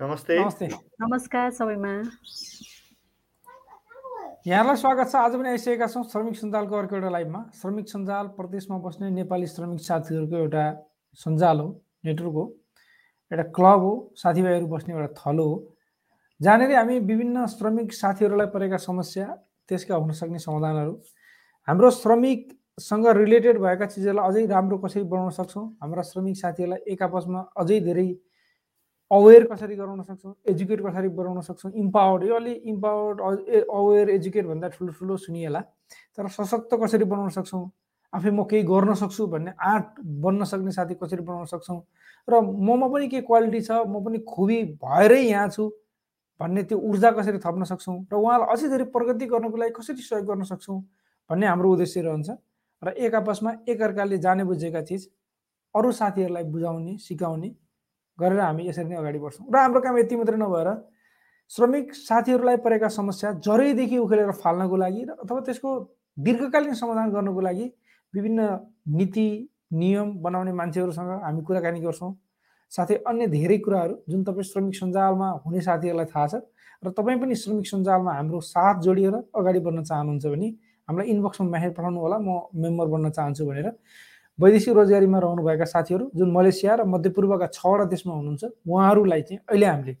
नमस्ते। नमस्ते। नमस्कार सबैमा। यहाँलाई स्वागत छ। आज पनि आइसकेका छौँ श्रमिक सञ्जालको अर्को एउटा लाइभमा। श्रमिक सञ्जाल प्रदेशमा बस्ने नेपाली श्रमिक साथीहरूको एउटा सञ्जाल हो नेटवर्क हो एउटा क्लब हो साथीभाइहरू बस्ने एउटा थलो हो। जहाँनिर हामी विभिन्न श्रमिक साथीहरूलाई परेका समस्या त्यसका हुन सक्ने समाधानहरू। हाम्रो श्रमिकसँग रिलेटेड भएका चिजहरूलाई अझै राम्रो कसरी बनाउन सक्छौँ? हाम्रा श्रमिक साथीहरूलाई एक आपसमा अझै धेरै अवेर कसरी गराउन सक्छौँ एजुकेट कसरी बनाउन सक्छौँ इम्पावर्ड यो अलि इम्पावर्ड अवेर एजुकेट भन्दा ठुलो ठुलो सुनिएला। तर सशक्त कसरी बनाउन सक्छौँ आफै म केही गर्न सक्छु भन्ने आँट बन्न सक्ने साथी कसरी बनाउन सक्छौँ र ममा पनि के क्वालिटी छ म पनि खुबी भएरै यहाँ छु भन्ने त्यो ऊर्जा कसरी थप्न सक्छौँ र उहाँलाई अझै धेरै प्रगति गर्नको लागि कसरी सहयोग गर्न सक्छौँ भन्ने हाम्रो उद्देश्य रहन्छ। र एक आपसमा एकअर्काले जाने बुझेका चिज अरू साथीहरूलाई बुझाउने सिकाउने गरेर हामी यसरी नै अगाडि बढ्छौँ। र हाम्रो काम यति मात्रै नभएर श्रमिक साथीहरूलाई परेका समस्या जरैदेखि उखेलेर फाल्नको लागि र अथवा त्यसको दीर्घकालीन समाधान गर्नको लागि विभिन्न नीति नियम बनाउने मान्छेहरूसँग हामी कुराकानी गर्छौँ। साथै अन्य धेरै कुराहरू जुन तपाईँ श्रमिक सञ्जालमा हुने साथीहरूलाई थाहा छ र तपाईँ पनि श्रमिक सञ्जालमा हाम्रो साथ जोडिएर अगाडि बढ्न चाहनुहुन्छ भने हामीलाई इनबक्समा म्यासेज पठाउनु होला म मेम्बर बन्न चाहन्छु भनेर। वैदेशिक रोजगारीमा रहनुभएका साथीहरू जुन मलेसिया र मध्यपूर्वका छवटा देशमा हुनुहुन्छ उहाँहरूलाई चाहिँ अहिले हामीले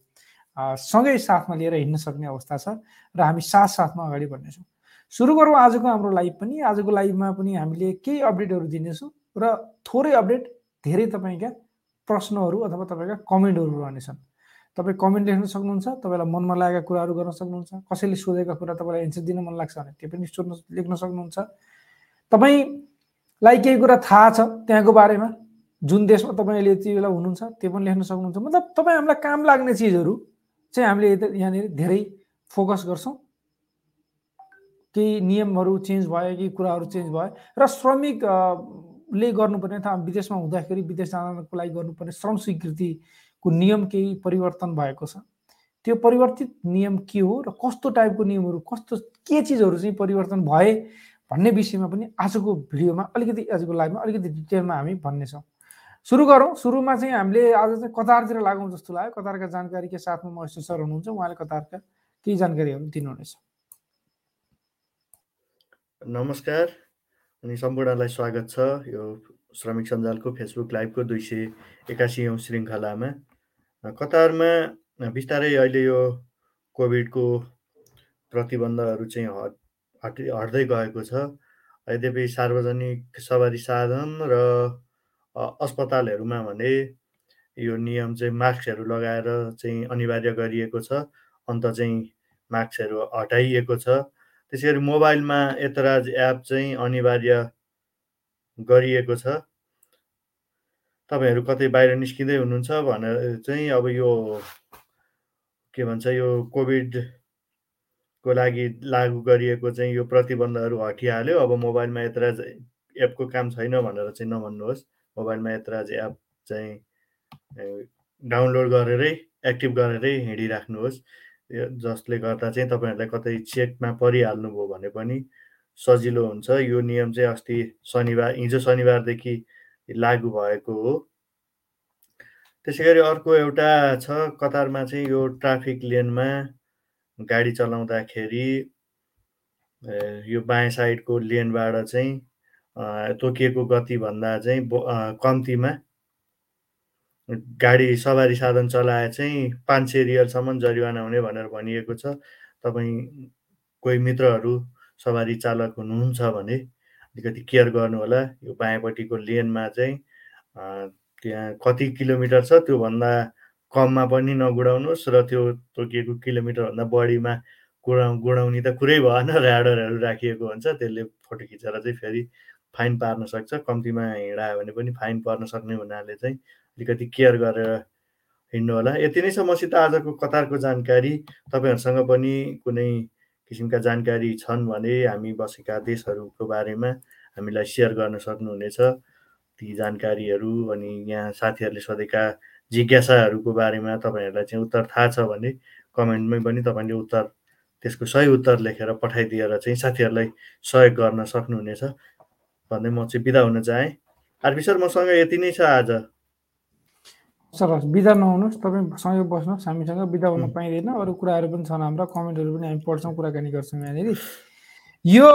सँगै साथमा लिएर हिँड्न सक्ने अवस्था छ र हामी साथ साथमा अगाडि बढ्नेछौँ। सुरु गरौँ आजको हाम्रो लाइभ पनि। आजको लाइभमा पनि हामीले केही अपडेटहरू दिनेछौँ र थोरै अपडेट धेरै तपाईँका प्रश्नहरू अथवा तपाईँका कमेन्टहरू रहनेछन्। तपाईँ कमेन्ट लेख्न सक्नुहुन्छ तपाईँलाई मनमा लागेका कुराहरू गर्न सक्नुहुन्छ कसैले सोधेका कुरा तपाईँलाई एन्सर दिन मन लाग्छ भने त्यो पनि सोध्न लेख्न सक्नुहुन्छ। तपाईँ लाई केही कुरा थाहा छ त्यहाँको बारेमा? जुन देशमा तपाईँले यति बेला हुनुहुन्छ त्यो पनि लेख्न सक्नुहुन्छ। मतलब तपाईँ हामीलाई काम लाग्ने चिजहरू चाहिँ हामीले यहाँनिर धेरै फोकस गर्छौँ। केही नियमहरू चेन्ज भयो केही कुराहरू चेन्ज भयो र श्रमिक ले गर्नुपर्ने अथवा विदेशमा हुँदाखेरि विदेश जानको लागि गर्नुपर्ने श्रम स्वीकृतिको नियम केही परिवर्तन भएको छ। त्यो परिवर्तित नियम के हो र कस्तो टाइपको नियमहरू कस्तो के चिजहरू चाहिँ परिवर्तन भए भन्ने विषयमा पनि आजको भिडियोमा अलिकति आजको लाइभमा अलिकति डिटेलमा हामी भन्नेछौँ। सुरु गरौँ। सुरुमा चाहिँ हामीले आज चाहिँ कतारतिर लागौँ जस्तो लाग्यो। कतारका जानकारी के साथमा महेश सर हुनुहुन्छ। उहाँले कतारका केही जानकारीहरू दिनुहुनेछ। नमस्कार। अनि सम्पूर्णलाई स्वागत छ यो श्रमिक सञ्जालको फेसबुक लाइभको दुई सय एकासीौँ श्रृङ्खलामा। कतारमा बिस्तारै अहिले यो कोभिडको प्रतिबन्धहरू चाहिँ हटि हट्दै गएको छ। यद्यपि सार्वजनिक सवारी साधन र अस्पतालहरूमा भने यो नियम चाहिँ मास्कहरू लगाएर चाहिँ अनिवार्य गरिएको छ। अन्त चाहिँ मास्कहरू हटाइएको छ। त्यसै गरी मोबाइलमा एतराज एप चाहिँ अनिवार्य गरिएको छ। तपाईँहरू कतै बाहिर निस्किँदै हुनुहुन्छ भनेर चाहिँ अब यो के भन्छ यो कोभिड को लागि लागु गरिएको चाहिँ यो प्रतिबन्धहरू हटिहाल्यो। अब मोबाइलमा एतराज एपको काम छैन भनेर चाहिँ नभन्नुहोस्। मोबाइलमा एतराज एप चाहिँ डाउनलोड गरेरै एक्टिभ गरेरै हिँडिराख्नुहोस्। जसले गर्दा चाहिँ तपाईँहरूलाई कतै चेकमा परिहाल्नुभयो भने पनि सजिलो हुन्छ। यो नियम चाहिँ अस्ति शनिबार हिजो शनिबारदेखि लागु भएको हो। त्यसै गरी अर्को एउटा छ कतारमा चाहिँ यो ट्राफिक लेनमा गाडी चलाउँदाखेरि यो बायाँ साइडको लेनबाट चाहिँ तोकिएको गतिभन्दा चाहिँ कम्तीमा गाडी सवारी साधन चलाए चाहिँ पाँच सय रियलसम्म जरिवाना हुने भनेर भनिएको छ। तपाईँ कोही मित्रहरू सवारी चालक हुनुहुन्छ भने अलिकति केयर गर्नु होला यो बायाँपट्टिको लेनमा चाहिँ त्यहाँ कति किलोमिटर छ त्योभन्दा कममा पनि नगुडाउनुहोस् र त्यो तोकिएको किलोमिटरभन्दा बढीमा गुडा गुडाउने त कुरै भएन ऱ्याडरहरू राखिएको हुन्छ त्यसले फोटो खिचेर चाहिँ फेरि फाइन पार्न सक्छ। कम्तीमा हिँडायो भने पनि फाइन पर्न सक्ने हुनाले चाहिँ अलिकति केयर गरेर हिँड्नु होला। यति नै छ मसित आजको कतारको जानकारी। तपाईँहरूसँग पनि कुनै किसिमका जानकारी छन् भने हामी बसेका देशहरूको बारेमा हामीलाई सेयर गर्न सक्नुहुनेछ। ती जानकारीहरू अनि यहाँ साथीहरूले सोधेका जिज्ञासाहरूको बारेमा तपाईँहरूलाई चाहिँ उत्तर थाहा छ भने कमेन्टमै पनि तपाईँले उत्तर त्यसको सही उत्तर लेखेर पठाइदिएर चाहिँ साथीहरूलाई सहयोग गर्न सक्नुहुनेछ। भन्दै म चाहिँ बिदा हुन चाहेँ। आरपी सर मसँग यति नै छ आज। सर बिदा नहुनुहोस्। तपाईँ सँगै बस्नुहोस्। हामीसँग बिदा हुन पाइँदैन। अरू कुराहरू पनि छन् हाम्रा। कमेन्टहरू पनि हामी पढ्छौँ कुराकानी गर्छौँ यहाँनिर। यो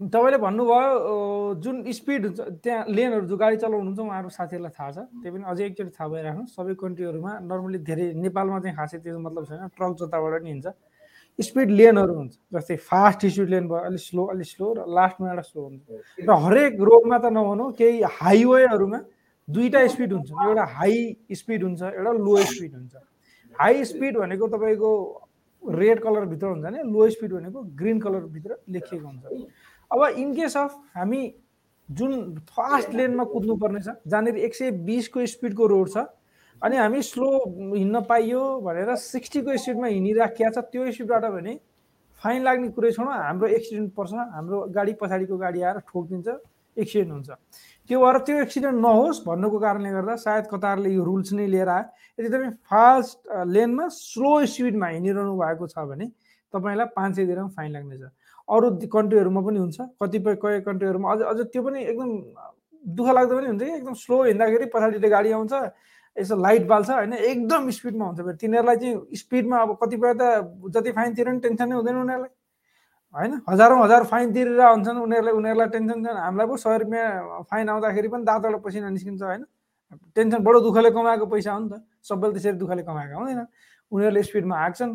तपाईँले भन्नुभयो जुन स्पिड हुन्छ त्यहाँ लेनहरू जो गाडी चलाउनुहुन्छ उहाँहरू साथीहरूलाई थाहा छ। त्यही पनि अझै एकचोटि थाहा भइराख्नु सबै कन्ट्रीहरूमा नर्मली धेरै नेपालमा चाहिँ खासै त्यो मतलब छैन। ट्रक जताबाट नि हिँड्छ। स्पिड लेनहरू हुन्छ जस्तै फास्ट स्पिड लेन भयो अलिक स्लो अलिक स्लो र लास्टमा एउटा स्लो हुन्छ। र हरेक रोडमा त नभनौँ केही हाइवेहरूमा दुईवटा स्पिड हुन्छ। एउटा हाई स्पिड हुन्छ एउटा लो स्पिड हुन्छ। हाई स्पिड भनेको तपाईँको रेड कलरभित्र हुन्छ भने लो स्पिड भनेको ग्रिन कलरभित्र लेखिएको हुन्छ। अब इनकेस अफ हामी जुन फास्ट लेनमा कुद्नुपर्ने छ जहाँनिर एक सय बिसको स्पिडको रोड छ अनि हामी स्लो हिँड्न पाइयो भनेर सिक्सटीको स्पिडमा हिँडिराखिया छ त्यो स्पिडबाट भने फाइन लाग्ने कुरै छोडौँ हाम्रो एक्सिडेन्ट पर्छ हाम्रो गाडी पछाडिको गाडी आएर ठोकिदिन्छ एक्सिडेन्ट हुन्छ। त्यो भएर त्यो एक्सिडेन्ट नहोस् भन्नुको कारणले गर्दा सायद कतारले यो रुल्स नै लिएर आयो यदि तपाईँ फास्ट लेनमा स्लो स्पिडमा हिँडिरहनु भएको छ भने तपाईँलाई पाँच सय दिनमा फाइन लाग्नेछ। अरू कन्ट्रीहरूमा पनि हुन्छ। कतिपय कय कन्ट्रीहरूमा अझ अझ त्यो पनि एकदम दुःख लाग्दो पनि हुन्छ कि एकदम स्लो हिँड्दाखेरि पछाडिबाट गाडी आउँछ यसो लाइट बाल्छ होइन? एकदम स्पिडमा हुन्छ। फेरि तिनीहरूलाई चाहिँ स्पिडमा अब कतिपय त जति फाइन तिर्नु टेन्सन नै हुँदैन उनीहरूलाई। होइन? हजारौँ हजार फाइन तिरेर हुन्छन् उनीहरूलाई उनीहरूलाई टेन्सन छैन। हामीलाई पो सय रुपियाँ फाइन आउँदाखेरि पनि दाँतबाट पसिना निस्किन्छ होइन? टेन्सन बडो दुःखले कमाएको पैसा हो नि त। सबैले त्यसरी दुःखले कमाएको हुँदैन। उनीहरूले स्पिडमा आँक्छन्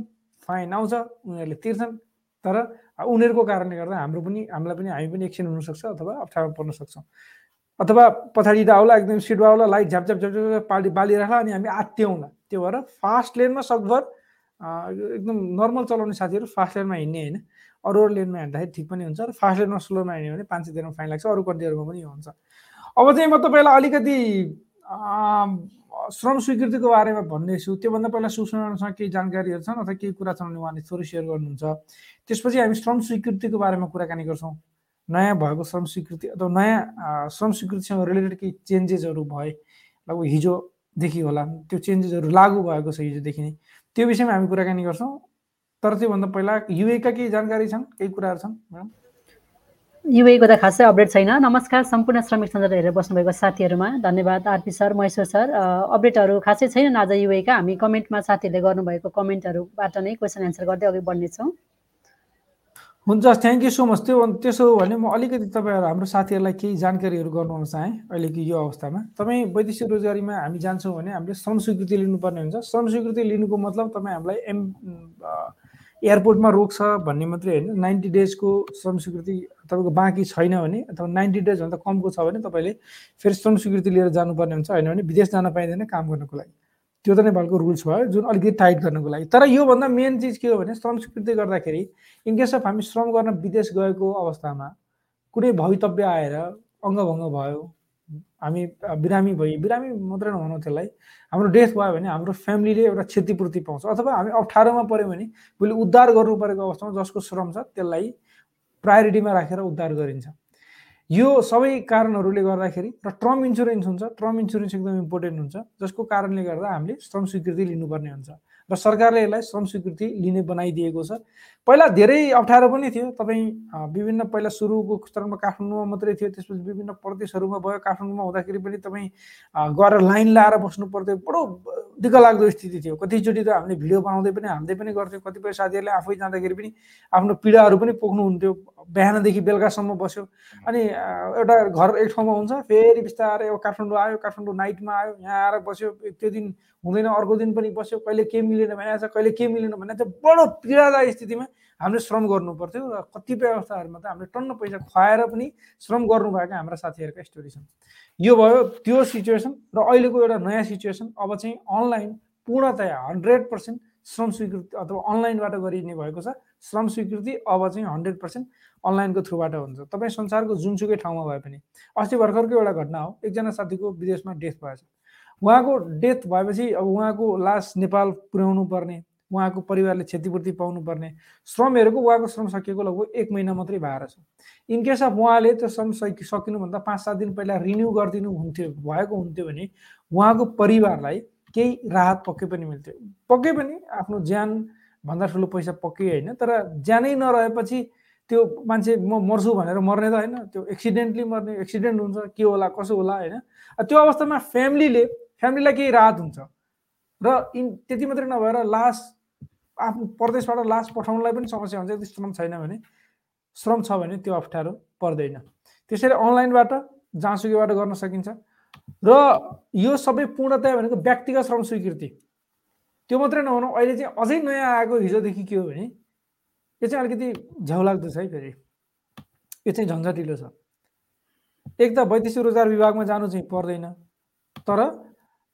फाइन आउँछ उनीहरूले तिर्छन्। तर उनीहरूको कारणले गर्दा हाम्रो पनि हामीलाई पनि हामी पनि एक्सिडेन्ट हुनसक्छ अथवा अप्ठ्यारो पर्न सक्छौँ। अथवा पछाडि आउला एकदम सिट आउला लाइट झ्याप झ्याप झ्याप पाली बालिरहेला अनि हामी आत्याउँला त्यो भएर फास्ट लेनमा सकभर एकदम नर्मल चलाउने साथीहरू फास्ट लेनमा हिँड्ने होइन। अरू अरू लेनमा हिँड्दाखेरि ठिक पनि हुन्छ र फास्ट लेनमा स्लोमा हिँड्यो भने पाँच सय दिनमा फाइन लाग्छ अरू कन्ट्रीहरूमा पनि हुन्छ। अब चाहिँ म तपाईँलाई अलिकति श्रम स्वीकृतिको बारेमा भन्नेछु त्योभन्दा पहिला सुषमासँग केही जानकारीहरू छन् अथवा केही कुरा छन् भने उहाँले थोरै सेयर गर्नुहुन्छ। त्यसपछि हामी श्रम स्वीकृतिको बारेमा कुराकानी गर्छौँ। नयाँ भएको श्रम स्वीकृति अथवा नयाँ श्रम स्वीकृतिसँग रिलेटेड केही चेन्जेसहरू भए लगभग हिजोदेखि होला। त्यो चेन्जेसहरू लागू भएको छ हिजोदेखि नै। त्यो विषयमा हामी कुराकानी गर्छौँ। तर त्योभन्दा पहिला युएका केही जानकारी छन्? केही कुराहरू छन् म्याडम? युएको त खासै अपडेट छैन। नमस्कार सम्पूर्ण श्रमिक सञ्जाल हेरेर बस्नुभएको साथीहरूमा। धन्यवाद आरपी सर महेश्वर सर। अपडेटहरू खासै छैनन् आज युएका। हामी कमेन्टमा साथीहरूले गर्नुभएको कमेन्टहरूबाट नै क्वेसन एन्सर गर्दै अघि बढ्नेछौँ। हुन्छ थ्याङ्क यू सो मच त्यो त्यसो हो भने म अलिकति तपाईँहरू हाम्रो साथीहरूलाई केही जानकारीहरू गर्नु चाहेँ अहिलेको यो अवस्थामा। तपाईँ वैदेशिक रोजगारीमा हामी जान्छौँ भने हामीले श्रम स्वीकृति लिनुपर्ने हुन्छ। श्रम लिनुको मतलब तपाईँ हामीलाई एम एयरपोर्टमा रोक्छ भन्ने मात्रै होइन। नाइन्टी डेजको श्रम स्वीकृति तपाईँको बाँकी छैन भने अथवा नाइन्टी डेजभन्दा कमको छ भने तपाईँले फेरि श्रम स्वीकृति लिएर जानुपर्ने हुन्छ। होइन भने विदेश जान पाइँदैन काम गर्नुको लागि। त्यो त नेपालको रुल्स भयो जुन अलिकति टाइट गर्नुको लागि। तर योभन्दा मेन चिज के हो भने श्रम स्वीकृति गर्दाखेरि इनकेस अफ हामी श्रम गर्न विदेश गएको अवस्थामा कुनै भवितव्य आएर अङ्गभङ्ग भयो हामी बिरामी भई बिरामी मात्रै नभनौँ त्यसलाई हाम्रो डेथ भयो भने हाम्रो फ्यामिलीले एउटा क्षतिपूर्ति पाउँछ अथवा हामी अप्ठ्यारोमा पऱ्यो भने भोलि उद्धार गर्नु परेको अवस्थामा जसको श्रम छ त्यसलाई प्रायोरिटीमा राखेर उद्धार गरिन्छ यो सबै कारणहरूले गर्दाखेरि र ट्रम इन्सुरेन्स हुन्छ ट्रम इन्सुरेन्स एकदम इम्पोर्टेन्ट हुन्छ जसको कारणले गर्दा हामीले श्रम स्वीकृति लिनुपर्ने हुन्छ र सरकारले यसलाई श्रम लिने बनाइदिएको छ। पहिला धेरै अप्ठ्यारो पनि थियो। तपाईँ विभिन्न पहिला सुरुको स्तरमा काठमाडौँमा मात्रै थियो त्यसपछि विभिन्न प्रदेशहरूमा भयो। काठमाडौँमा हुँदाखेरि पनि तपाईँ गएर लाइन लाएर बस्नु पर्थ्यो। बडो दिक्क लाग्दो स्थिति थियो। कतिचोटि त हामीले भिडियो बनाउँदै पनि हाल्दै पनि गर्थ्यौँ। कतिपय साथीहरूले आफै जाँदाखेरि पनि आफ्नो पीडाहरू पनि पोख्नुहुन्थ्यो। बिहानदेखि बेलुकासम्म बस्यो। अनि एउटा घर एक ठाउँमा हुन्छ। फेरि बिस्तारै काठमाडौँ आयो। काठमाडौँ नाइटमा आयो। यहाँ आएर बस्यो। त्यो दिन हुँदैन अर्को दिन पनि बस्यो कहिले के मिलेन भनेको छ कहिले के मिलेन भने चाहिँ बडो पीडादायी स्थितिमा हामीले श्रम गर्नु पर्थ्यो र कतिपय अवस्थाहरूमा त हामीले टन्न पैसा खुवाएर पनि श्रम गर्नुभएका हाम्रा साथीहरूका स्टोरी छन्। यो भयो त्यो सिचुएसन र अहिलेको एउटा नयाँ सिचुएसन अब चाहिँ अनलाइन पूर्णतया हन्ड्रेड पर्सेन्ट श्रम स्वीकृति अथवा अनलाइनबाट गरिने भएको छ। श्रम स्वीकृति अब चाहिँ हन्ड्रेड पर्सेन्ट अनलाइनको थ्रुबाट हुन्छ। तपाईँ संसारको जुनसुकै ठाउँमा भए पनि अस्ति भर्खरको एउटा घटना हो। एकजना साथीको विदेशमा डेथ भएछ उहाँको डेथ भएपछि अब उहाँको लास नेपाल पुर्याउनु पर्ने उहाँको परिवारले क्षतिपूर्ति पाउनुपर्ने श्रम हेरेको उहाँको श्रम सकिएको लगभग एक महिना मात्रै भएर छ। इनकेस अफ उहाँले त्यो श्रम सकि सकिनुभन्दा पाँच सात दिन पहिला रिन्यू गरिदिनु हुन्थ्यो भएको हुन्थ्यो भने उहाँको परिवारलाई केही राहत पक्कै पनि मिल्थ्यो। पक्कै पनि आफ्नो ज्यान भन्दा ठुलो पैसा पक्कै होइन तर ज्यानै नरहेपछि त्यो मान्छे म मर्छु भनेर मर्ने त होइन त्यो एक्सिडेन्टली मर्ने एक्सिडेन्ट हुन्छ के होला कसो होला होइन। त्यो अवस्थामा फ्यामिलीले फ्यामिलीलाई केही राहत हुन्छ। र इन त्यति मात्रै नभएर लास आफ्नो प्रदेशबाट लास पठाउनलाई पनि समस्या हुन्छ यदि श्रम छैन भने। श्रम छ भने त्यो अप्ठ्यारो पर्दैन। त्यसैले अनलाइनबाट जहाँसुकैबाट गर्न सकिन्छ। र यो सबै पूर्णतया भनेको व्यक्तिगत श्रम स्वीकृति। त्यो मात्रै नहुनु अहिले चाहिँ अझै नयाँ आएको हिजोदेखि के हो भने यो चाहिँ अलिकति झ्याउ लाग्दो छ है फेरि। यो चाहिँ झन्झटिलो छ। एक त वैदेशिक रोजगार विभागमा जानु चाहिँ पर्दैन। तर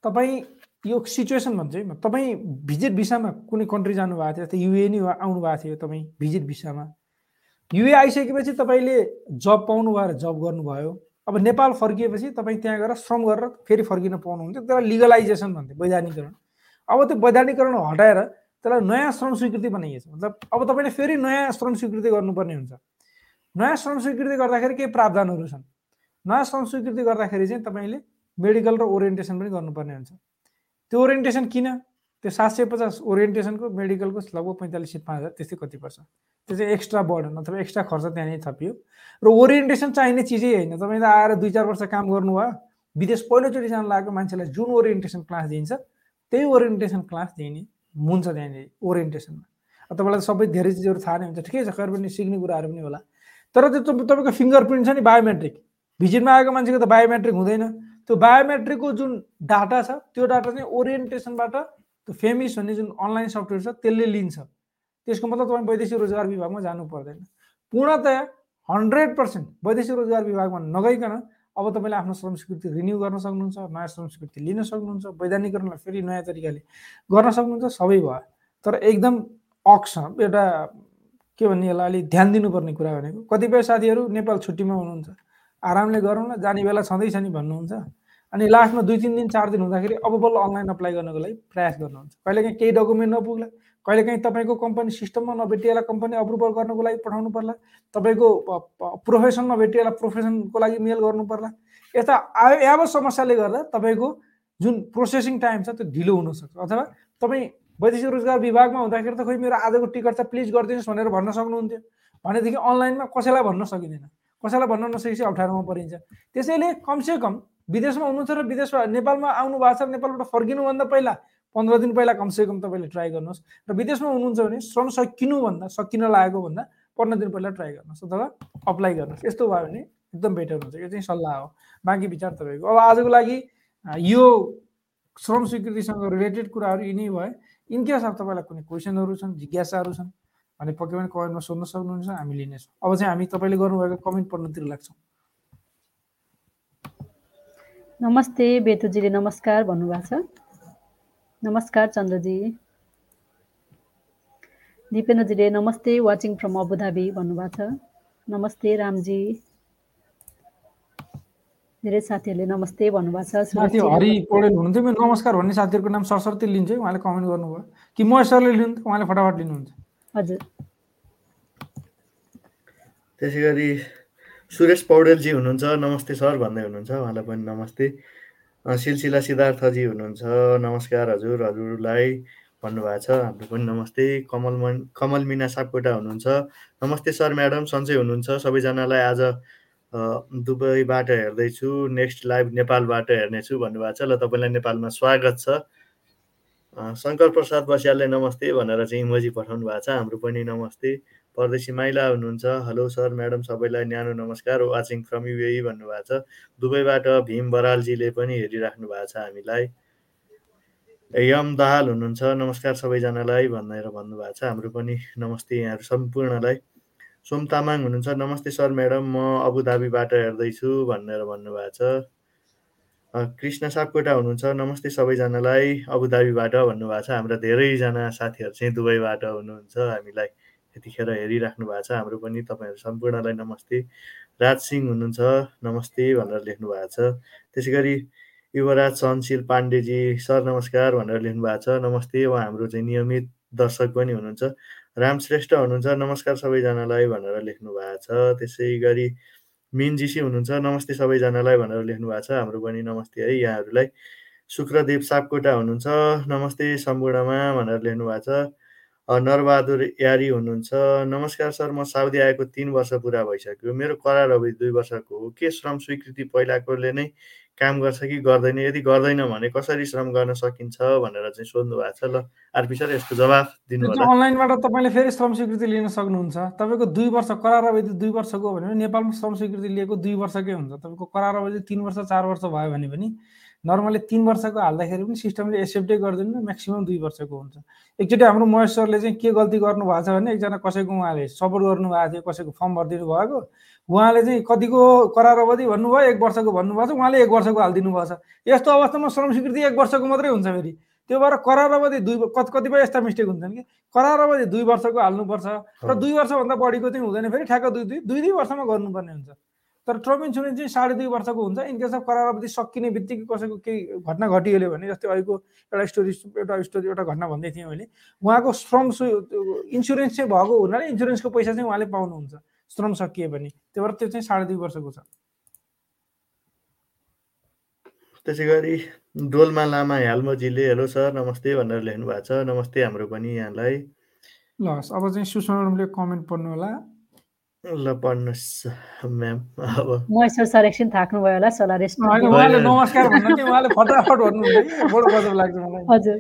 तपाईँ यो सिचुएसन भन्छ है तपाईँ भिजिट भिसामा कुनै कन्ट्री जानुभएको थियो जस्तै युए नै आउनु भएको थियो तपाईँ भिजिट भिसामा युए आइसकेपछि तपाईँले जब पाउनु भयो जब गर्नुभयो। अब नेपाल फर्किएपछि तपाईँ त्यहाँ गएर श्रम गरेर फेरि फर्किन पाउनुहुन्थ्यो। त्यसलाई लिगलाइजेसन भन्थ्यो वैधानिकरण। अब त्यो वैधानिकरण हटाएर त्यसलाई नयाँ श्रम स्वीकृति बनाइएछ मतलब अब तपाईँले फेरि नयाँ श्रम स्वीकृति गर्नुपर्ने हुन्छ। नयाँ श्रम स्वीकृति गर्दाखेरि केही प्रावधानहरू छन्। नयाँ श्रम स्वीकृति गर्दाखेरि चाहिँ तपाईँले मेडिकल र ओरिएन्टेसन पनि गर्नुपर्ने हुन्छ। त्यो ओरिएन्टेसन किन? त्यो सात सय पचास ओरिएन्टेसनको मेडिकलको लगभग पैँतालिस सय पाँच हजार त्यस्तै कति पर्छ। त्यो चाहिँ एक्स्ट्रा बर्डन अथवा एक्स्ट्रा खर्च त्यहाँनिर थपियो। र ओरिएन्टेसन चाहिने चिजै होइन। तपाईँले आएर दुई चार वर्ष काम गर्नुभयो विदेश पहिलोचोटि जानु लागेको मान्छेलाई जुन ओरिएन्टेसन क्लास दिइन्छ त्यही ओरिएन्टेसन क्लास दिने हुन्छ त्यहाँनिर ओरिएन्टेसनमा। तपाईँलाई सबै धेरै चिजहरू थाहा नै हुन्छ। ठिकै छ खैर पनि सिक्ने कुराहरू पनि होला। तर त्यो तपाईँको फिङ्गर प्रिन्ट छ नि बायोमेट्रिक भिजिटमा आएको मान्छेको त बायोमेट्रिक हुँदैन। त्यो बायोमेट्रिकको जुन डाटा छ त्यो डाटा चाहिँ ओरिएन्टेसनबाट त्यो फेमिस भन्ने जुन अनलाइन सफ्टवेयर छ त्यसले लिन्छ। त्यसको मतलब तपाईँ वैदेशिक रोजगार विभागमा जानु पर्दैन। पूर्णतया हन्ड्रेड पर्सेन्ट वैदेशिक रोजगार विभागमा नगइकन अब तपाईँले आफ्नो श्रम स्वीकृति रिन्यू गर्न सक्नुहुन्छ नयाँ श्रम स्वीकृति लिन सक्नुहुन्छ वैधानिकरणलाई फेरि नयाँ तरिकाले गर्न सक्नुहुन्छ सबै भयो। तर एकदम अक्स एउटा के भन्ने यसलाई अलिक ध्यान दिनुपर्ने कुरा भनेको कतिपय साथीहरू नेपाल छुट्टीमा हुनुहुन्छ आरामले गरौँ न जाने बेला छँदैछ नि भन्नुहुन्छ। अनि लास्टमा दुई तिन दिन चार दिन हुँदाखेरि अब बल्ल अनलाइन अप्लाई गर्नको लागि प्रयास गर्नुहुन्छ। कहिलेकाहीँ केही डकुमेन्ट नपुग्ला कहिलेकाहीँ तपाईँको कम्पनी सिस्टममा नभेटिएला कम्पनी अप्रुभल गर्नको लागि पठाउनु पर्ला तपाईँको प्रोफेसन नभेटिएला प्रोफेसनको लागि मेल गर्नु पर्ला। यस्ता अब समस्याले गर्दा तपाईँको जुन प्रोसेसिङ टाइम छ त्यो ढिलो हुनसक्छ अथवा तपाईँ वैदेशिक रोजगार विभागमा हुँदाखेरि त खोइ मेरो आजको टिकट त प्लिज गरिदिनुहोस् भनेर भन्न सक्नुहुन्थ्यो। भनेदेखि अनलाइनमा कसैलाई भन्न सकिँदैन। कसैलाई भन्न नसकेपछि अप्ठ्यारोमा परिन्छ। त्यसैले कमसेकम विदेशमा हुनुहुन्छ र विदेशमा नेपालमा आउनु भएको छ नेपालबाट फर्किनुभन्दा पहिला पन्ध्र दिन पहिला कमसेकम तपाईँले ट्राई गर्नुहोस्। र विदेशमा हुनुहुन्छ भने श्रम सकिनुभन्दा सकिन लागेको भन्दा पन्ध्र दिन पहिला ट्राई गर्नुहोस्। अथवा अप्लाई गर्नुहोस्। यस्तो भयो भने एकदम बेटर हुन्छ। यो चाहिँ सल्लाह हो। बाँकी विचार तपाईँको। अब आजको लागि यो श्रम स्वीकृतिसँग रिलेटेड कुराहरू यिनै भयो। इनकेस अब तपाईँलाई कुनै क्वेसनहरू छन् जिज्ञासाहरू छन् भने पक्कै पनि कमेन्टमा सोध्न सक्नुहुन्छ। हामी लिनेछौँ। अब चाहिँ हामी तपाईँले गर्नुभएको कमेन्ट पढ्नतिर लाग्छौँ। नमस्ते बेतुजीले नमस्कार भन्नुभएको छ। नमस्कार चन्द्रजी। दिपेन्द्रजीले नमस्ते वाचिङ फ्रम अबुधाबी भन्नुभएको छ। नमस्ते रामजी। धेरै साथीहरूले नमस्ते भन्नुभएको छ। साथी हरि पौडेल हुनुहुन्थ्यो। मेरो नमस्कार भन्ने साथीहरूको नाम सरस्वती लिन्छ। उहाँले कमेन्ट गर्नुभयो कि म सरले लिनु उहाँले फटाफट लिनुहुन्छ। हजुर। त्यसै गरी सुरेश पौडेलजी हुनुहुन्छ नमस्ते सर भन्दै हुनुहुन्छ उहाँलाई पनि नमस्ते। सिलसिला सिद्धार्थजी हुनुहुन्छ नमस्कार हजुर हजुरलाई भन्नुभएको छ हाम्रो पनि नमस्ते। कमल मन कमल मिना सापकोटा हुनुहुन्छ नमस्ते सर म्याडम सन्चै हुनुहुन्छ सबैजनालाई आज दुबईबाट हेर्दैछु नेक्स्ट लाइभ नेपालबाट हेर्नेछु भन्नुभएको छ ल तपाईँलाई नेपालमा स्वागत छ। शङ्कर प्रसाद बस्यालले नमस्ते भनेर चाहिँ इमोजी पठाउनु भएको छ हाम्रो पनि नमस्ते। परदेशी माइला हुनुहुन्छ। हेलो सर म्याडम सबैलाई न्यानो नमस्कार। वाचिङ फ्रम युए भन्नुभएको छ। दुबईबाट भीम बरालजीले पनि हेरिराख्नु भएको छ हामीलाई। यम दाहाल हुनुहुन्छ। नमस्कार सबैजनालाई भनेर भन्नुभएको छ। हाम्रो पनि नमस्ते यहाँहरू सम्पूर्णलाई। सोम तामाङ हुनुहुन्छ। नमस्ते सर म्याडम। म अबुधाबीबाट हेर्दैछु भनेर भन्नुभएको छ। कृष्ण सापकोटा हुनुहुन्छ। नमस्ते सबैजनालाई अबुधाबीबाट भन्नुभएको छ। हाम्रा धेरैजना साथीहरू चाहिँ दुबईबाट हुनुहुन्छ हामीलाई। यतिखेर हेरिराख्नु भएको छ हाम्रो पनि तपाईँहरू सम्पूर्णलाई नमस्ते। राज सिंह हुनुहुन्छ नमस्ते भनेर लेख्नु भएको छ। त्यसै गरी युवराज सहनशील पाण्डेजी सर नमस्कार भनेर लेख्नु भएको छ। नमस्ते उहाँ हाम्रो चाहिँ नियमित दर्शक पनि हुनुहुन्छ। राम श्रेष्ठ हुनुहुन्छ नमस्कार सबैजनालाई भनेर लेख्नु भएको छ। त्यसै गरी मिनजीसी हुनुहुन्छ नमस्ते सबैजनालाई भनेर लेख्नु भएको छ। हाम्रो पनि नमस्ते है यहाँहरूलाई। शुक्रदेव सापकोटा हुनुहुन्छ नमस्ते सम्पूर्णमा भनेर लेख्नु भएको छ। नरबहादुर यारी हुनुहुन्छ। नमस्कार सर म साउदी आएको तिन वर्ष पुरा भइसक्यो। मेरो करार अवधि दुई वर्षको हो। के श्रम स्वीकृति पहिलाकोले नै काम गर्छ कि गर्दैन? यदि गर्दैन भने कसरी श्रम गर्न सकिन्छ भनेर चाहिँ सोध्नु भएको छ। ल आरपी सर यसको जवाफ दिनु अनलाइनबाट तपाईँले फेरि श्रम स्वीकृति लिन सक्नुहुन्छ। तपाईँको दुई वर्ष करार अवधि दुई वर्षको भने नेपालमा श्रम स्वीकृति लिएको दुई वर्षकै हुन्छ। तपाईँको करार अवधि तिन वर्ष चार वर्ष भयो भने पनि नर्मली तिन वर्षको हाल्दाखेरि पनि सिस्टमले एक्सेप्टै गरिदिनु म्याक्सिमम् दुई वर्षको हुन्छ। एकचोटि हाम्रो महेश सरले चाहिँ के गल्ती गर्नुभएको छ भने एकजना कसैको उहाँले सपोर्ट गर्नुभएको थियो कसैको फर्म भरिदिनु भएको उहाँले चाहिँ कतिको करार अवधि भन्नुभयो एक वर्षको भन्नुभएको छ उहाँले एक वर्षको हालिदिनु भएको छ। यस्तो अवस्थामा श्रम स्वीकृति एक वर्षको मात्रै हुन्छ फेरि। त्यो भएर करार अवधि दुई कतिपय यस्ता मिस्टेक हुन्छन् कि करार अवधि दुई वर्षको हाल्नुपर्छ र दुई वर्षभन्दा बढीको चाहिँ हुँदैन फेरि ठ्याक्क दुई दुई दुई दुई वर्षमा गर्नुपर्ने हुन्छ। तर ट्रम इन्सुरेन्स चाहिँ साढे दुई वर्षको हुन्छ। इनकेस अफ करार अवधि सकिने बित्तिकै कसैको केही घटना घटिहाल्यो भने जस्तै अहिलेको एउटा स्टोरी एउटा स्टोरी एउटा घटना भन्दै थिएँ मैले उहाँको श्रम इन्सुरेन्स चाहिँ भएको हुनाले इन्सुरेन्सको पैसा चाहिँ उहाँले पाउनुहुन्छ श्रम सकिए भने त्यही भएर त्यो चाहिँ साढे दुई वर्षको छ। त्यसै गरी डोलमा लामा हाल्मोजीले हेलो सर नमस्ते भनेर लेख्नु भएको छ। नमस्ते हाम्रो पनि यहाँलाई। ल अब चाहिँ म्याडमले कमेन्ट पढ्नु होला। ल पढ्नुहोस् म्याम अब थाक्नुभयो होला उहाँले नमस्कार भन्नु उहाँले फटाफट भन्नुहुन्छ बडो गजब लाग्छ मलाई हजुर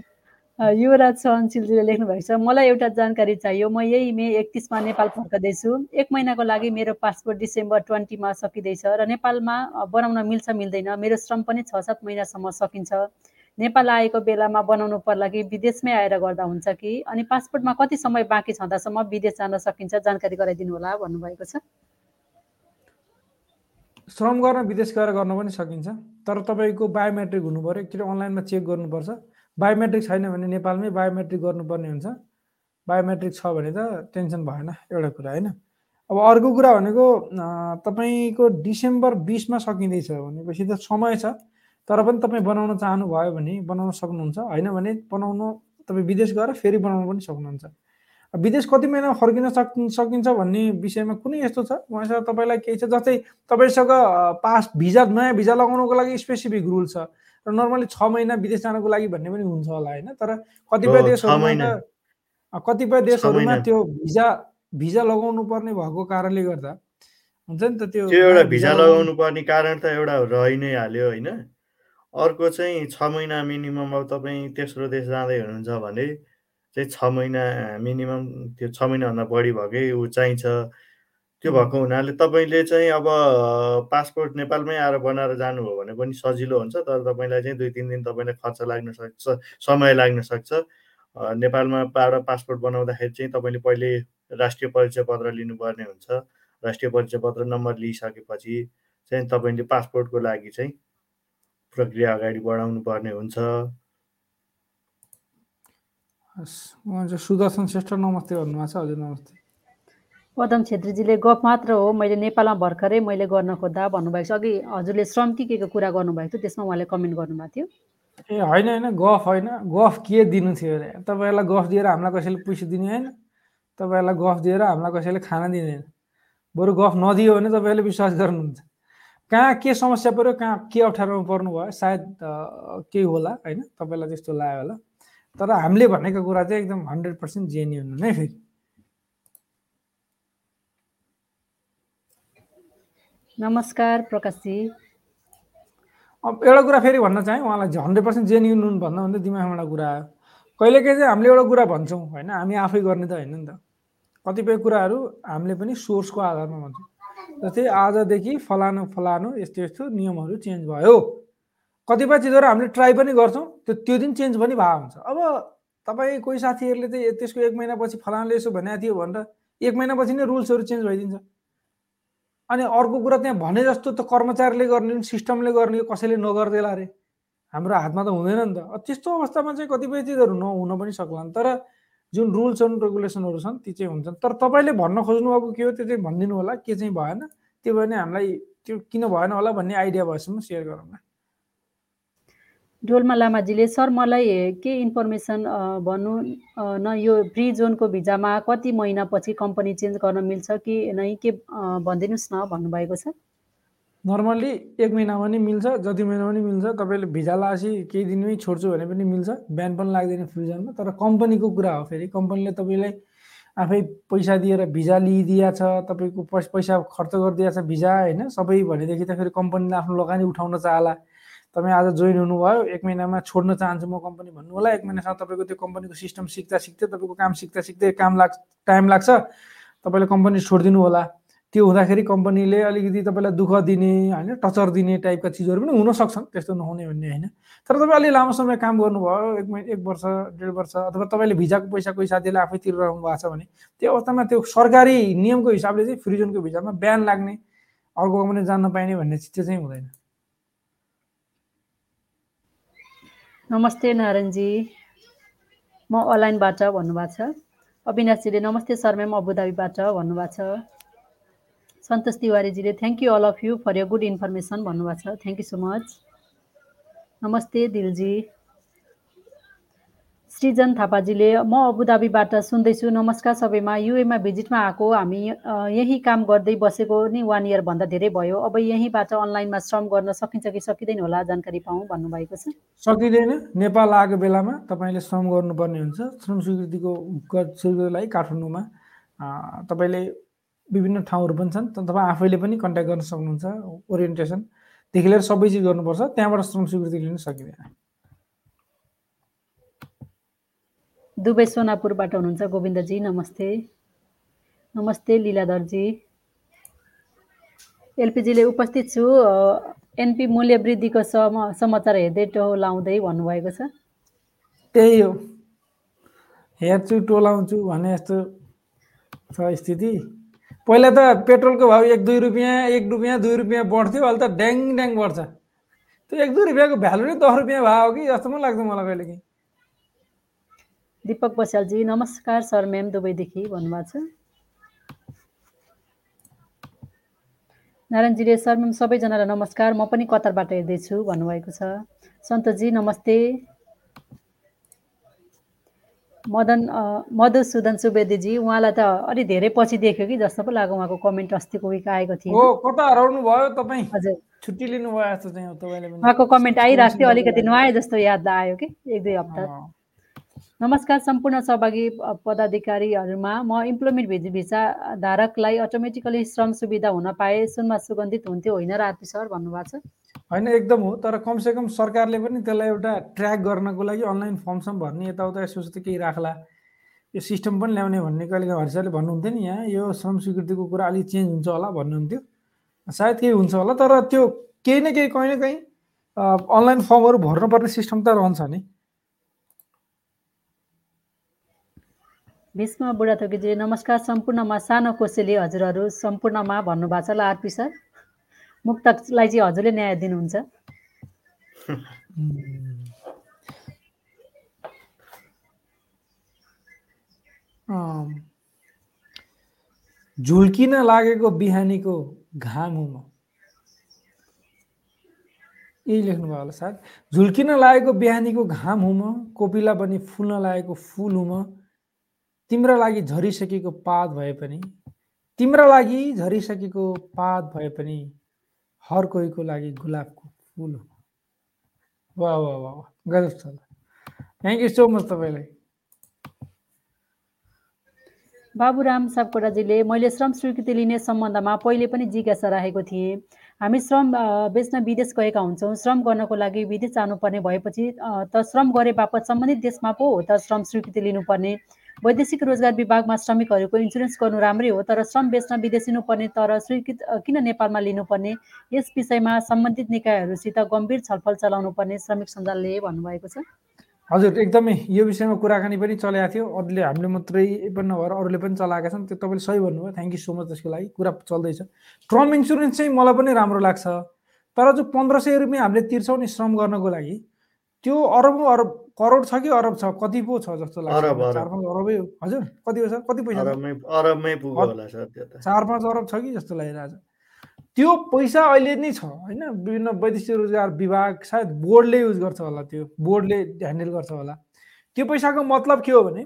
युवराज सहनशीलजीले लेख्नु भएको छ मलाई एउटा जानकारी चाहियो म यही मे एकतिसमा नेपाल फर्कँदैछु एक महिनाको लागि मेरो पासपोर्ट डिसेम्बर ट्वेन्टीमा सकिँदैछ र नेपालमा बनाउन मिल्छ मिल्दैन मेरो श्रम पनि छ सात महिनासम्म सकिन्छ नेपाल आएको बेलामा बनाउनु पर्ला कि विदेशमै आएर गर्दा हुन्छ कि? अनि पासपोर्टमा कति समय बाँकी छँदासम्म विदेश जान सकिन्छ? जानकारी गराइदिनु होला भन्नुभएको छ। श्रम गर्न विदेश गएर गर्न पनि सकिन्छ। तर तपाईँको बायोमेट्रिक हुनु पऱ्यो। एकचोटि अनलाइनमा चेक गर्नुपर्छ? बायोमेट्रिक छैन भने नेपालमै बायोमेट्रिक गर्नुपर्ने हुन्छ। बायोमेट्रिक छ भने त टेन्सन भएन एउटा कुरा होइन? अब अर्को कुरा भनेको तपाईँको डिसेम्बर बिसमा सकिँदैछ भनेपछि त समय छ। तर पनि तपाईँ बनाउन चाहनुभयो भने बनाउन सक्नुहुन्छ। होइन भने बनाउनु तपाईँ विदेश गएर फेरि बनाउनु पनि सक्नुहुन्छ। विदेश कति महिना फर्किन सक सकिन्छ भन्ने विषयमा कुनै यस्तो छ? उहाँसँग तपाईँलाई केही छ? जस्तै तपाईँसँग पास भिजा नयाँ भिजा लगाउनुको लागि स्पेसिफिक रुल छ। र नर्मली छ महिना विदेश जानको लागि भन्ने पनि हुन्छ होला होइन? तर कतिपय देशहरूमा कतिपय देशहरूमा त्यो भिजा भिजा लगाउनु पर्ने भएको कारणले गर्दा हुन्छ नि त त्यो एउटा भिजा लगाउनु पर्ने कारण त एउटा रहि नै हाल्यो होइन? अर्को चाहिँ छ महिना मिनिमम अब तपाईँ तेस्रो देश जाँदै हुनुहुन्छ भने चाहिँ छ महिना मिनिमम त्यो छ महिनाभन्दा बढी भएकै ऊ चाहिन्छ। त्यो भएको हुनाले तपाईँले चाहिँ अब पासपोर्ट नेपालमै आएर बनाएर जानुभयो भने पनि सजिलो हुन्छ तर तपाईँलाई चाहिँ दुई तिन दिन तपाईँलाई खर्च लाग्न सक्छ समय लाग्न सक्छ। नेपालमा पाएर पासपोर्ट बनाउँदाखेरि चाहिँ तपाईँले पहिले राष्ट्रिय परिचय पत्र लिनुपर्ने हुन्छ। राष्ट्रिय परिचय पत्र नम्बर लिइसकेपछि चाहिँ तपाईँले पासपोर्टको लागि चाहिँ प्रक्रिया अगाडि बढाउनु पर्ने हुन्छ सुदर्शन श्रेष्ठ नमस्ते भन्नुभएको छ हजुर नमस्ते। पदम छेत्रीजीले गफ मात्र हो मैले नेपालमा भर्खरै मैले गर्न खोज्दा भन्नुभएको छ। अघि हजुरले श्रम के के कुरा गर्नुभएको थियो त्यसमा उहाँले कमेन्ट गर्नुभएको थियो। ए होइन होइन गफ होइन गफ के दिनु थियो अरे? तपाईँहरूलाई गफ दिएर हामीलाई कसैले पैसा दिने होइन। तपाईँहरूलाई गफ दिएर हामीलाई कसैले खाना दिँदैन बरु गफ नदियो भने तपाईँहरूले विश्वास गर्नुहुन्छ। कहाँ के समस्या पऱ्यो कहाँ के अप्ठ्यारोमा पर्नु भयो सायद केही होला होइन? तपाईँलाई त्यस्तो लाग्यो होला। तर हामीले भनेको कुरा चाहिँ एकदम हन्ड्रेड पर्सेन्ट जेन्युन नै फेरि। नमस्कार प्रकाशजी। अब एउटा कुरा फेरि भन्न चाहेँ उहाँलाई हन्ड्रेड पर्सेन्ट जेन्युन हुनु भन्दा भन्दा दिमागमा एउटा कुरा आयो। कहिलेकाहीँ चाहिँ हामीले एउटा कुरा भन्छौँ होइन? हामी आफै गर्ने त होइन नि त। कतिपय कुराहरू हामीले पनि सोर्सको आधारमा भन्छौँ। जस्तै आजदेखि फलानु फलानु यस्तो यस्तो नियमहरू चेन्ज भयो। कतिपय चिजहरू हामीले ट्राई पनि गर्छौँ त्यो त्यो दिन चेन्ज पनि भएको हुन्छ। अब तपाईँ कोही साथीहरूले चाहिँ त्यसको एक महिनापछि फलानले यसो भनेको थियो भनेर एक महिनापछि नै रुल्सहरू चेन्ज भइदिन्छ। अनि अर्को कुरा त्यहाँ भने जस्तो त कर्मचारीले गर्ने सिस्टमले गर्ने कसैले नगर्देला अरे। हाम्रो हातमा त हुँदैन नि त। त्यस्तो अवस्थामा चाहिँ कतिपय चिजहरू नहुन पनि सक्लान्। तर जुन रुल्स एन्ड रेगुलेसनहरू छन् ती चाहिँ हुन्छन्। तर तपाईँले भन्न खोज्नु भएको के हो त्यो चाहिँ भनिदिनु होला के चाहिँ भएन। त्यो भने हामीलाई त्यो किन भएन होला भन्ने आइडिया भएसम्म सेयर गरौँ न डोल्मा लामाजीले सर मलाई के इन्फर्मेसन भन्नु न यो फ्री जोनको भिजामा कति महिनापछि कम्पनी चेन्ज गर्न मिल्छ कि नै के भनिदिनुहोस् न भन्नुभएको छ। नर्मल्ली एक महिना पनि मिल्छ जति महिना पनि मिल्छ। तपाईँले भिजा लासी केही दिनमै छोड्छु भने पनि मिल्छ। बिहान पनि लाग्दैन फ्युजनमा तर कम्पनीको कुरा हो फेरि। कम्पनीले तपाईँलाई आफै पैसा दिएर भिजा लिइदिया छ तपाईँको पैसा खर्च गरिदिएको छ भिजा होइन सबै भनेदेखि त फेरि कम्पनीले आफ्नो लगानी उठाउन चाहला। तपाईँ आज जोइन हुनुभयो एक महिनामा छोड्न चाहन्छु म कम्पनी भन्नु होला। एक महिनासम्म तपाईँको त्यो कम्पनीको सिस्टम सिक्दा सिक्दै तपाईँको काम सिक्दा सिक्दै काम लाग्छ टाइम लाग्छ। तपाईँले कम्पनी छोडिदिनु होला। त्यो हुँदाखेरि कम्पनीले अलिकति तपाईँलाई दुःख दिने होइन टचर दिने टाइपका चिजहरू पनि हुनसक्छन् त्यस्तो नहुने भन्ने होइन। तर तपाईँ अलि लामो समय काम गर्नुभयो एक महिना एक वर्ष डेढ वर्ष अथवा तपाईँले भिजाको पैसा कोही साथीले आफै तिरिरहनु भएको छ भने त्यो अवस्थामा त्यो सरकारी नियमको हिसाबले चाहिँ फ्रिजनको भिजामा बिहान लाग्ने अर्को कम्पनी जान्न पाइने भन्ने चिज चाहिँ हुँदैन। नमस्ते नारायणजी। म अनलाइनबाट भन्नुभएको छ। अविनाशजीले नमस्ते सर म्याम अबुधाबीबाट भन्नुभएको छ। Santosh तिवारीजीले thank you all of you for your good information भन्नुभएको छ। थ्याङ्क यू सो मच नमस्ते दिलजी। सृजन थापाजीले म अबुधाबीबाट सुन्दैछु। नमस्कार सबैमा। युएमा भिजिटमा आएको हामी यहीँ काम गर्दै बसेको नि वान इयरभन्दा धेरै भयो। अब यहीँबाट अनलाइनमा श्रम गर्न सकिन्छ कि सकिँदैन होला जानकारी पाऊँ भन्नुभएको छ। सकिँदैन। नेपाल आएको बेलामा तपाईँले श्रम गर्नुपर्ने हुन्छ। श्रम स्वीकृतिको लागि काठमाडौँमा तपाईँले विभिन्न ठाउँहरू पनि छन्। तपाईँ आफैले पनि कन्ट्याक्ट गर्न सक्नुहुन्छ ओरिएन्टेसनदेखि लिएर सबै चिज गर्नुपर्छ। त्यहाँबाट श्रम स्वीकृति लिन सकिँदैन दुबई सोनापुरबाट हुनुहुन्छ गोविन्दजी नमस्ते। नमस्ते लीलाधरजी। एलपिजीले उपस्थित छु। एनपी मूल्य वृद्धिको सम समाचार हेर्दै टोलाउँदै भन्नुभएको छ। त्यही हो। हेर्छु टोलाउँछु भने जस्तो छ स्थिति। पहिला त पेट्रोलको भाउ एक दुई रुपियाँ एक रुपियाँ दुई रुपियाँ बढ्थ्यो अहिले त ड्याङ ड्याङ बढ्छ। त्यो एक दुई रुपियाँको भ्यालु नै दस रुपियाँ हो कि जस्तो पनि लाग्छ मलाई कहिलेकाहीँ दिपक बस्यालजी नमस्कार सर म्याम दुबईदेखि भन्नुभएको छ। नारायणजीले सर म्याम सबैजनालाई नमस्कार। म पनि कतारबाट हेर्दैछु भन्नुभएको छ। सन्तोषजी नमस्ते। मदन मधुसूदन सुवेदीजी उहाँलाई त अलि धेरै पछि देख्यो कि जस्तो पो लाग्यो उहाँको कमेन्ट अस्तिको विक आएको थियो कता हराउनु भयो तपाईँ। हजुर। छुट्टी लिनुभयो जस्तो चाहिँ तपाईँले उहाँको कमेन्ट आइरहेको थियो अलिकति नआए जस्तो याद आयो कि एक दुई हप्ता। नमस्कार सम्पूर्ण सहभागी पदाधिकारीहरूमा म इम्प्लोइमेन्ट भिज भिसा धारकलाई अटोमेटिकली श्रम सुविधा हुन पाए सुनमा सुगन्धित हुन्थ्यो होइन र आरपी सर भन्नुभएको छ। होइन एकदम हो। तर कमसेकम सरकारले पनि त्यसलाई एउटा ट्र्याक गर्नको लागि अनलाइन फर्मसम्म भर्ने यताउता यसो त केही राख्ला। यो सिस्टम पनि ल्याउने भन्ने कहिले हरिसरले भन्नुहुन्थ्यो नि यहाँ। यो श्रम स्वीकृतिको कुरा अलिक चेन्ज हुन्छ होला भन्नुहुन्थ्यो। सायद केही हुन्छ होला तर त्यो केही न केही कहीँ न कहीँ अनलाइन फर्महरू भर्नुपर्ने सिस्टम त रहन्छ नि। भीष्म बुढाथोकीजी नमस्कार। सम्पूर्णमा सानो कोसेली हजुरहरू सम्पूर्णमा भन्नुभएको छ ल आरपी सर। मुक्तकलाई चाहिँ हजुरले न्याय दिनुहुन्छ। झुल्किन लागेको बिहानीको घाम हुँ म यही लेख्नुभयो होला सायद। झुल्किन लागेको बिहानीको घाम हुँ म कोपिला पनि फुल्न लागेको फुल हुँ म तिम्रा लागि झरिसकेको पात भए पनि तिम्रा लागि झरिसकेको पात भए पनि हर कोहीको लागि गुलाबको फुल हो। वा वा वा गजब छ थ्याङ्क यू सो मच तपाईँलाई। बाबुराम सापकोटाजीले मैले श्रम स्वीकृति लिने सम्बन्धमा पहिले पनि जिज्ञासा राखेको थिएँ। हामी श्रम बेच्न विदेश गएका हुन्छौँ। श्रम गर्नको लागि विदेश जानुपर्ने भएपछि त श्रम गरे बापत सम्बन्धित देशमा पो हो त श्रम स्वीकृति लिनुपर्ने। वैदेशिक रोजगार विभागमा श्रमिकहरूको इन्सुरेन्स गर्नु राम्रै हो तर श्रम बेच्न विदेशिनु पर्ने तर स्वीकृत किन नेपालमा लिनुपर्ने? यस विषयमा सम्बन्धित निकायहरूसित गम्भीर छलफल चलाउनु पर्ने श्रमिक सञ्जालले भन्नुभएको छ। हजुर एकदमै यो विषयमा कुराकानी पनि चलेको थियो। अरूले हामीले मात्रै पनि नभएर अरूले पनि चलाएका छन्। त्यो तपाईँले सही भन्नुभयो। थ्याङ्क यू सो मच त्यसको लागि। कुरा चल्दैछ। ट्रम इन्सुरेन्स चाहिँ मलाई पनि राम्रो लाग्छ। तर जो पन्ध्र सय रुपियाँ हामीले तिर्छौँ नि श्रम गर्नको लागि त्यो अरब अरब करोड छ कि अरब छ? कति पो छ जस्तो लाग्छ चार पाँच अरबै हो। हजुर कति हो सर? कति पैसा चार पाँच अरब छ कि जस्तो लागिरहेको छ त्यो पैसा अहिले नै छ होइन? विभिन्न वैदेशिक रोजगार विभाग सायद बोर्डले युज गर्छ होला त्यो बोर्डले ह्यान्डल गर्छ होला। त्यो पैसाको मतलब के हो भने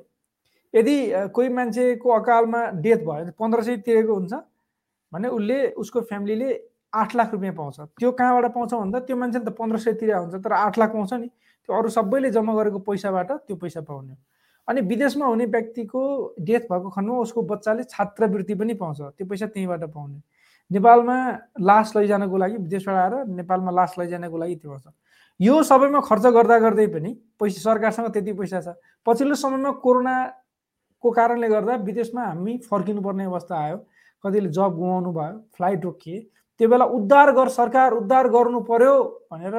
यदि कोही मान्छेको अकालमा डेथ भयो भने पन्ध्र सय तिरेको हुन्छ भने उसले उसको फ्यामिलीले आठ लाख रुपियाँ पाउँछ। त्यो कहाँबाट पाउँछ भन्दा त्यो मान्छेले त पन्ध्र सय तिरे हुन्छ तर आठ लाख पाउँछ नि। त्यो अरू सबैले जम्मा गरेको पैसाबाट त्यो पैसा पाउने अनि विदेशमा हुने व्यक्तिको डेथ भएको खण्डमा उसको बच्चाले छात्रवृत्ति पनि पाउँछ। त्यो पैसा त्यहीँबाट पाउने। नेपालमा लास लैजानको लागि विदेशबाट आएर नेपालमा लास लैजानको लागि त्यो पाउँछ यो सबैमा खर्च गर्दा गर्दै पनि पैसा सरकारसँग त्यति पैसा छ। पछिल्लो समयमा कोरोनाको कारणले गर्दा विदेशमा हामी फर्किनुपर्ने अवस्था आयो। कतिले जब गुमाउनु भयो फ्लाइट रोकिए। त्यो बेला उद्धार गर सरकार उद्धार गर्नु पर्यो भनेर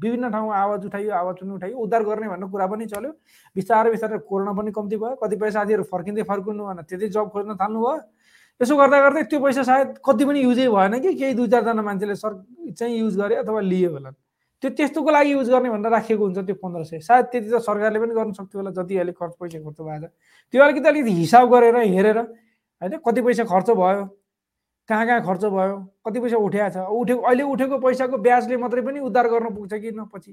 विभिन्न ठाउँमा आवाज उठाइयो आवाज पनि उठाइयो। उद्धार गर्ने भन्ने कुरा पनि चल्यो। बिस्तारै बिस्तारै कोरोना पनि कम्ती भयो। कतिपय साथीहरू फर्किँदै फर्किनु भएन त्यतै जब खोज्न थाल्नु भयो यसो गर्दा गर्दै त्यो पैसा सायद कति पनि युजै भएन कि केही दुई चारजना मान्छेले सर चाहिँ युज गरे अथवा लियो होला। त्यो त्यस्तोको लागि युज गर्ने भनेर राखिएको हुन्छ त्यो पन्ध्र सय। सायद त्यति त सरकारले पनि गर्न सक्थ्यो होला जति अहिले खर्च पैसा खर्च भएको छ त्यो अलिकति अलिकति हिसाब गरेर हेरेर होइन कति पैसा खर्च भयो। कहाँ कहाँ खर्च भयो? कति पैसा उठेको छ? उठेको अहिले उठेको पैसाको ब्याजले मात्रै पनि उद्धार गर्न पुग्छ कि न पछि?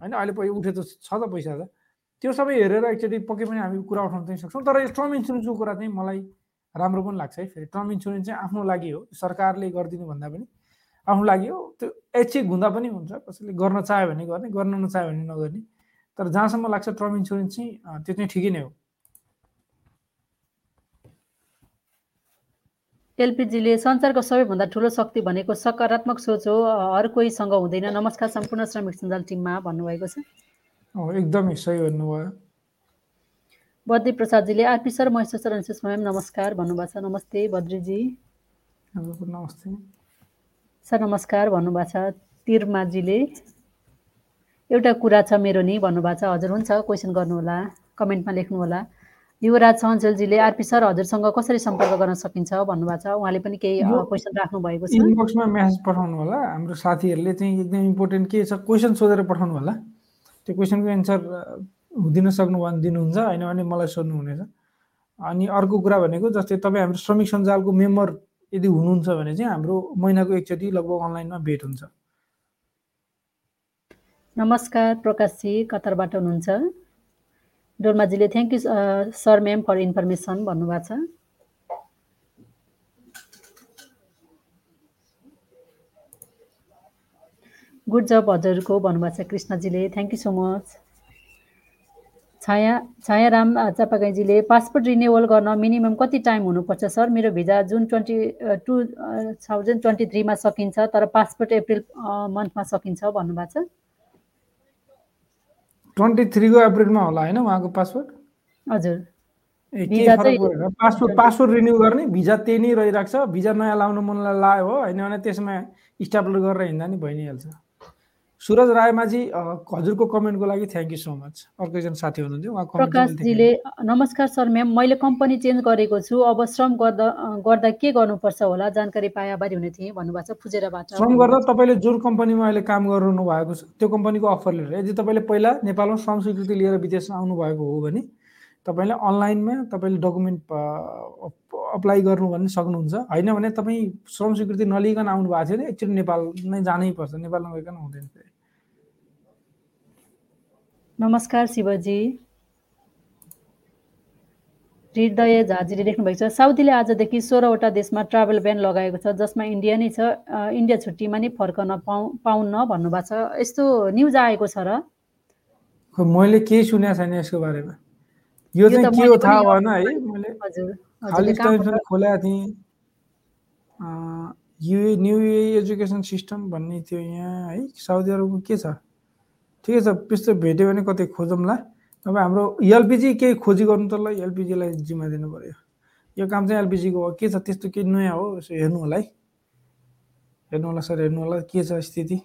होइन अहिले पैसा उठे त छ त पैसा त। त्यो सबै हेरेर एकचोटि पक्कै पनि हामी कुरा उठाउन चाहिँ सक्छौँ। तर यो टर्म इन्सुरेन्सको कुरा चाहिँ मलाई राम्रो पनि लाग्छ है फेरि। टर्म इन्सुरेन्स चाहिँ आफ्नो लागि हो। सरकारले गरिदिनु भन्दा पनि आफ्नो लागि हो। त्यो ऐच्छिक हुँदा पनि हुन्छ। कसैले गर्न चाह्यो भने गर्ने गर्न नचाह्यो भने नगर्ने। तर जहाँसम्म लाग्छ टर्म इन्सुरेन्स चाहिँ त्यो चाहिँ ठिकै नै हो। एलपिजीले संसारको सबैभन्दा ठुलो शक्ति भनेको सकारात्मक सोच हो हर कोहीसँग हुँदैन। नमस्कार सम्पूर्ण श्रमिक सञ्जाल टिममा भन्नुभएको छ। एकदमै सही भन्नुभयो। बद्री प्रसादजीले आरपी सर महेश्वर म्याम नमस्कार भन्नुभएको छ। नमस्ते बद्रीजी। नमस्ते। सर नमस्कार भन्नुभएको छ तिर्माजीले। एउटा कुरा छ मेरो नि भन्नुभएको छ। हजुर हुन्छ। क्वेसन गर्नुहोला। कमेन्टमा लेख्नुहोला। युवराज सहन्जेलजीले आरपी सर हजुरसँग कसरी सम्पर्क गर्न सकिन्छ भन्नुभएको छ? उहाँले पनि केही क्वेसन राख्नु भएको छ। इनबक्समा मेसेज पठाउनु होला। हाम्रो साथीहरूले चाहिँ एकदम इम्पोर्टेन्ट के छ? क्वेसन सोधेर पठाउनु होला। त्यो क्वेसनको एन्सर दिन सक्नु भने दिनुहुन्छ होइन भने मलाई सोध्नु हुनेछ अनि अर्को कुरा भनेको जस्तै तपाईँ हाम्रो श्रमिक सञ्जालको मेम्बर यदि हुनुहुन्छ भने चाहिँ हाम्रो महिनाको एकचोटि लगभग अनलाइनमा भेट हुन्छ। नमस्कार प्रकाशजी कतारबाट हुनुहुन्छ? डोर्माजीले thank you sir ma'am for information भन्नुभएको छ। गुड जब हजुरको भन्नुभएको छ कृष्णजीले। Thank you so much Chhaya Chhayaram चापागाईजीले passport renewal गर्न मिनिमम कति टाइम हुनुपर्छ सर मेरो भिजा जुन ट्वेन्टी टु थाउजन्ड ट्वेन्टी थ्रीमा सकिन्छ तर पासपोर्ट एप्रिल मन्थमा सकिन्छ भन्नुभएको छ। ट्वेन्टी थ्रीको एप्रिलमा होला होइन उहाँको पासपोर्ट हजुर। पासपोर्ट पासपोर्ट रिन्यू गर्ने भिजा त्यही नै रहिरहेको छ। भिजा नयाँ लाउनु मनलाई लायो हो होइन भने त्यसमा स्ट्यापलर गरेर हिँड्दा नि भइ नै हाल्छ। सुरज रायमाझी हजुरको कमेन्टको लागि थ्याङ्क यू सो मच अर्को एकजना साथी हुनुहुन्थ्यो प्रकाशजीले नमस्कार सर म्याम मैले कम्पनी चेन्ज गरेको छु अब श्रम गर्दा गर्दा के गर्नुपर्छ होला? जानकारी पाए आभारी हुने थिएँ भन्नुभएको छ फुजेराबाट। श्रम गर्दा तपाईँले जुन कम्पनीमा अहिले काम गर्नु भएको छ त्यो कम्पनीको अफर लिएर यदि तपाईँले पहिला नेपालमा श्रम स्वीकृति लिएर विदेशमा आउनुभएको हो भने तपाईँले अनलाइनमा तपाईँले डकुमेन्ट अप्लाई गर्नु भने सक्नुहुन्छ। होइन भने तपाईँ श्रम स्वीकृति नलिकन आउनु भएको थियो भने एकचोटि नेपाल नै जानै पर्छ। नेपाल नगइकन हुँदैन नमस्कार शिवजी। हृदय झाजीले लेख्नुभएको छ साउदीले आजदेखि सोह्रवटा देशमा ट्राभल ब्यान लगाएको छ जसमा इन्डिया नै छ इन्डिया छुट्टीमा नै फर्कन पाउ पाउन्न भन्नुभएको छ। यस्तो न्युज आएको छ र? मैले केही सुनेको छैन यसको बारेमा? यो चाहिँ के हो थाहा भएन है मैले। टाइम्समा खोलेको थिएँ। युए न्यु एजुकेसन सिस्टम भन्ने थियो यहाँ है साउदी अरबको के छ? ठिकै छ त्यस्तो भेट्यो भने कतै खोजौँला अब हाम्रो एलपिजी केही खोजी गर्नु त ल एलपिजीलाई जिम्मा दिनु पऱ्यो यो काम चाहिँ एलपिजीको हो। के छ त्यस्तो केही नयाँ हो? यसो हेर्नु होला है। हेर्नु होला सर हेर्नु होला के छ स्थिति?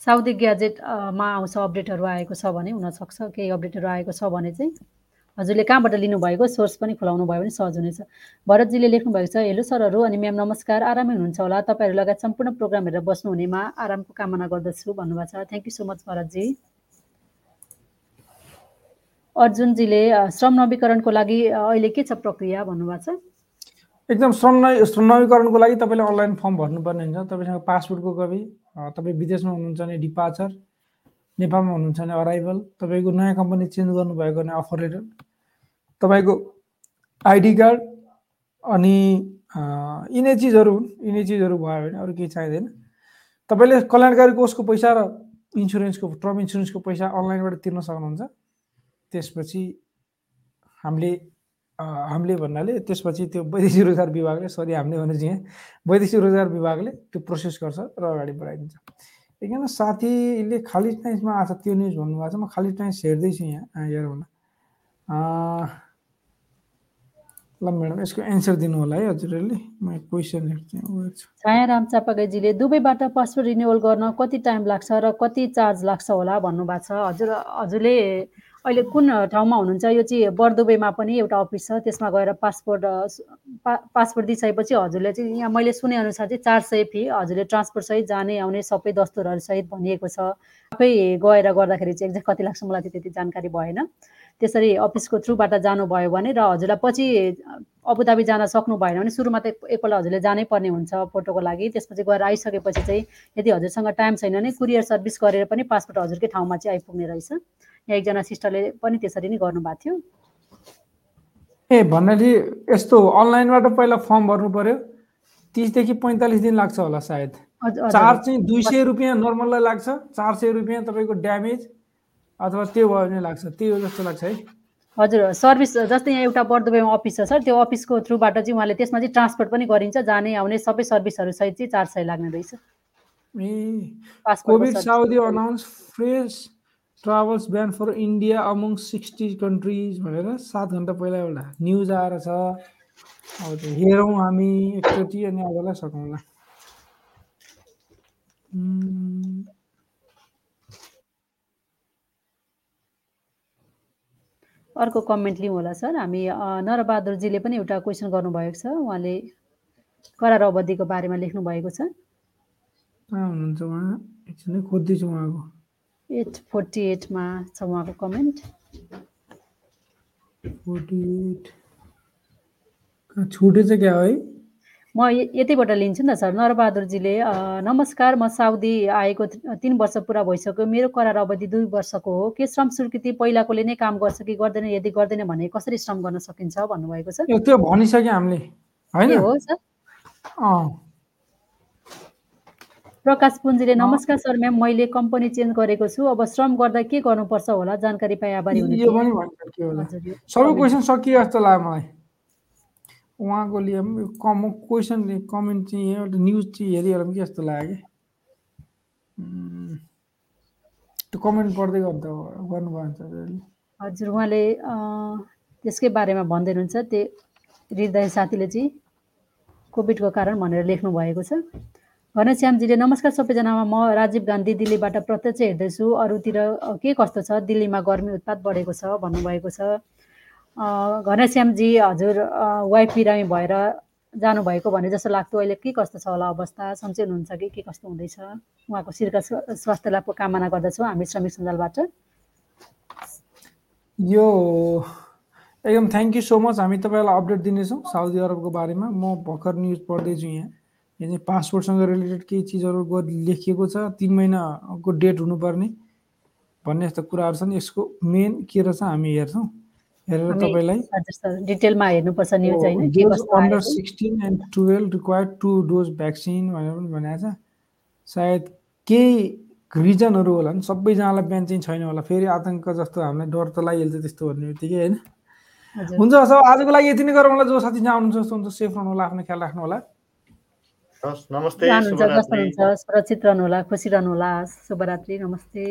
साउदी ग्याजेटमा आउँछ अपडेटहरू आएको छ भने हुनसक्छ। केही अपडेटहरू आएको छ भने चाहिँ हजुरले कहाँबाट लिनुभएको? सोर्स पनि खुलाउनु भयो भने सहज हुनेछ। भरतजीले लेख्नुभएको छ हेलो सरहरू अनि म्याम नमस्कार। आरामै हुनुहुन्छ होला? तपाईँहरू लगायत सम्पूर्ण प्रोग्राम हेरेर बस्नुहुनेमा आरामको कामना गर्दछु भन्नुभएको छ। Thank you so much Bharatji. अर्जुनजीले श्रम नवीकरणको लागि अहिले के छ प्रक्रिया भन्नुभएको छ? एकदम श्रम नवीकरणको लागि तपाईँले अनलाइन फर्म भर्नुपर्ने हुन्छ। तपाईँसँग पासपोर्टको कपी तपाईँ विदेशमा हुनुहुन्छ भने डिपाचर नेपालमा हुनुहुन्छ भने अराइभल तपाईँको नयाँ कम्पनी चेन्ज गर्नुभएको अफर लेटर तपाईँको आइडी कार्ड अनि यिनै चिजहरू हुन् यिनै चिजहरू भयो भने अरू केही चाहिँदैन। तपाईँले कल्याणकारी कोषको पैसा र इन्सुरेन्सको टर्म इन्सुरेन्सको पैसा अनलाइनबाट तिर्न सक्नुहुन्छ। त्यसपछि हामीले हामीले भन्नाले त्यसपछि त्यो वैदेशिक रोजगार विभागले सरी हामीले भने चाहिँ वैदेशिक रोजगार विभागले त्यो प्रोसेस गर्छ र अगाडि बढाइदिन्छ। एकजना साथीले खाली टाइम्समा आएको छ त्यो न्युज भन्नुभएको छ म खाली टाइम्स हेर्दैछु यहाँ हेरौँ न ल म्याडम यसको एन्सर दिनु होला है हजुरहरूले म क्वेसन हेर्छु। छायाराम चापागाईजीले दुबईबाट पासपोर्ट रिन्युअल गर्न कति टाइम लाग्छ र कति चार्ज लाग्छ होला भन्नुभएको छ? हजुर हजुरले अहिले कुन ठाउँमा हुनुहुन्छ? यो चाहिँ बर्दुबेमा पनि एउटा अफिस छ त्यसमा गएर पासपोर्ट पा पासपोर्ट दिइसकेपछि हजुरले चाहिँ यहाँ मैले सुनेअनुसार चाहिँ चार सय फी हजुरले ट्रान्सपोर्टसहित जाने आउने सबै दस्तुरहरूसहित भनिएको छ। सबै गएर गर्दाखेरि चाहिँ एक्ज्याक्ट कति लाग्छ मलाई त्यति जानकारी भएन। त्यसरी अफिसको थ्रुबाट जानुभयो भने र हजुरलाई पछि अबुधाबी जान सक्नु भएन भने सुरुमा त एकपल्ट हजुरले जानै पर्ने हुन्छ फोटोको लागि। त्यसपछि गएर आइसकेपछि चाहिँ यदि हजुरसँग टाइम छैन भने कुरियर सर्भिस गरेर पनि पासपोर्ट हजुरकै ठाउँमा चाहिँ आइपुग्ने रहेछ। यहाँ एकजना सिस्टरले पनि त्यसरी नै गर्नुभएको थियो। ए भन्नाले यस्तो अनलाइनबाट पहिला फर्म भर्नु पर्यो? तिसदेखि पैँतालिस दिन लाग्छ होला सायद। चार्ज चाहिँ दुई सय रुपियाँ नर्मललाई लाग्छ। चार सय रुपियाँ तपाईँको ड्यामेज। अथवा त्यो भयो भने लाग्छ। त्यो जस्तो लाग्छ है। हजुर सर्भिस जस्तै यहाँ एउटा बर्दुबेमा अफिस छ। सर त्यो अफिसको थ्रुबाट चाहिँ उहाँले त्यसमा चाहिँ ट्रान्सपोर्ट पनि गरिन्छ। जाने आउने सबै सर्भिसहरू सहित चाहिँ चार सय लाग्ने रहेछ। ए Covid Saudi announce fresh travels ban for India among sixty countries भनेर सात घन्टा पहिला एउटा न्युज आएर छ। अब त्यो हेरौँ हामी एकचोटि अनि आजलाई सकौँला अर्को कमेन्ट लिउँ होला सर। हामी नरबहादुरजीले पनि एउटा क्वेसन गर्नुभएको छ। उहाँले करार अवधिको बारेमा लेख्नु भएको छ हुनुहुन्छ उहाँ। एकछिन खोज्दैछु उहाँको। एट फोर्टी एटमा छ उहाँको कमेन्ट। छुटेछ क्या है? म यतिबाट लिन्छु नि त सर। नरबहादुरजीले नमस्कार म साउदी आएको तिन वर्ष पुरा भइसक्यो। मेरो करार अवधि दुई वर्षको हो। के श्रम स्वीकृति पहिलाकोले नै काम गर्छ कि गर्दैन यदि गर्दैन भने कसरी श्रम गर्न सकिन्छ भन्नुभएको छ त्यो भनिसक्यो हामीले। होइन? हो सर। प्रकाश पुञ्जीले नमस्कार सर म्याम। मैले कम्पनी चेन्ज गरेको छु। अब श्रम गर्दा के गर्नुपर्छ होला? जानकारी पाए आभारी सबै क्वेसन सकियो जस्तो लाग्यो मलाई। उहाँको लिए कम क्वेसन कमेन्ट चाहिँ एउटा न्युज चाहिँ हेरिहालौँ कि जस्तो लाग्यो त्यो कमेन्ट पढ्दै गर्दा हुन्छ हजुर उहाँले त्यसकै बारेमा भन्दै हुनुहुन्छ त्यो हृदय साथीले चाहिँ कोभिडको कारण भनेर लेख्नु भएको छ। घनश्यामजीले नमस्कार सबैजनामा म राजीव गान्धी दिल्लीबाट प्रत्यक्ष हेर्दैछु। अरूतिर के कस्तो छ? दिल्लीमा गर्मी उत्पात बढेको छ भन्नुभएको छ। घनश्यामजी हजुर वाइफ बिरामी भएर जानुभएको भने जस्तो लाग्थ्यो अहिले। के कस्तो छ होला अवस्था? सन्चै हुनुहुन्छ कि? के कस्तो हुँदैछ? उहाँको शिरका स्वास्थ्य लाभको कामना गर्दछौँ हामी श्रमिक सञ्जालबाट। यो एकदम थ्याङ्क यू सो मच हामी तपाईँलाई अपडेट दिनेछौँ साउदी अरबको बारेमा। म भर्खर न्युज पढ्दैछु यहाँ। यो चाहिँ पासपोर्टसँग रिलेटेड केही चिजहरू लेखिएको छ। तिन महिनाको डेट हुनुपर्ने भन्ने जस्तो कुराहरू छन्। यसको मेन के रहेछ हामी हेर्छौँ। हेरेर तपाईँलाई डिटेलमा हेर्नुपर्छ news under sixteen and twelve required two dose vaccine भनेर पनि भनेको छ सायद केही रिजनहरू होला नि। सबैजनालाई बिहान चाहिँ छैन होला। फेरि आतङ्क जस्तो हामीलाई डर त लागिहाल्छ त्यस्तो भन्ने बित्तिकै होइन। हुन्छ सब आजको लागि यति नै गरौँ होला। जो साथी जहाँ हुनुहुन्छ जस्तो हुन्छ सेफ रहनु होला आफ्नो ख्याल राख्नु होला। नमस्ते सुरक्षित रहनुहोला खुसी रहनुहोला शुभरात्रि नमस्ते।